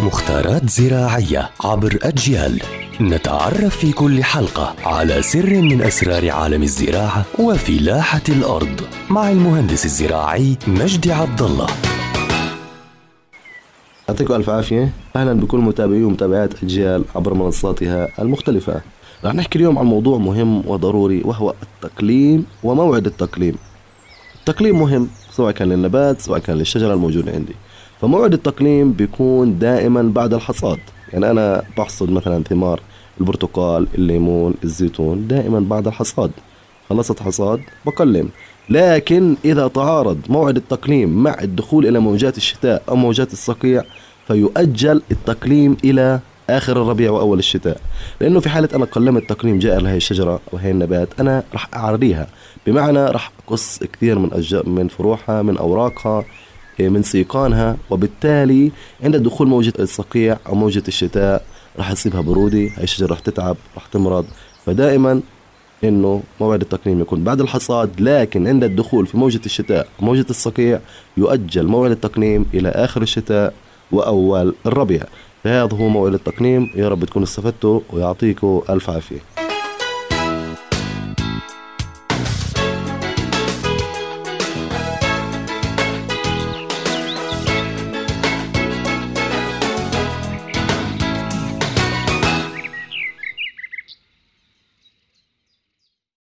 مختارات زراعية عبر أجيال. نتعرف في كل حلقة على سر من أسرار عالم الزراعة وفلاحة الأرض مع المهندس الزراعي مجدي عبد الله يعطيكم ألف عافية. أهلا بكل متابعي ومتابعات أجيال عبر منصاتها المختلفة. رح نحكي اليوم عن موضوع مهم وضروري وهو التقليم وموعد التقليم. التقليم مهم سواء كان للنبات سواء كان للشجرة الموجودة عندي. فموعد التقليم بيكون دائما بعد الحصاد. يعني أنا بحصد مثلا ثمار البرتقال الليمون الزيتون دائما بعد الحصاد. خلصت حصاد بقلم. لكن إذا تعارض موعد التقليم مع الدخول إلى موجات الشتاء أو موجات الصقيع فيؤجل التقليم إلى آخر الربيع وأول الشتاء. لأنه في حالة أنا قلمت تقليم جائر لهي الشجرة أو هي النبات أنا راح أعريها بمعنى راح أقص كثير من أجزاء من فروعها من أوراقها. من سيقانها وبالتالي عند دخول موجة الصقيع أو موجة الشتاء راح يصيبها برودة هاي الشجرة راح تتعب راح تمرض. فدائما إنه موعد التقليم يكون بعد الحصاد لكن عند الدخول في موجة الشتاء موجة الصقيع يؤجل موعد التقليم إلى آخر الشتاء وأول الربيع. فهذا هو موعد التقليم يا رب تكونوا استفدتوا ويعطيكم ألف عافية.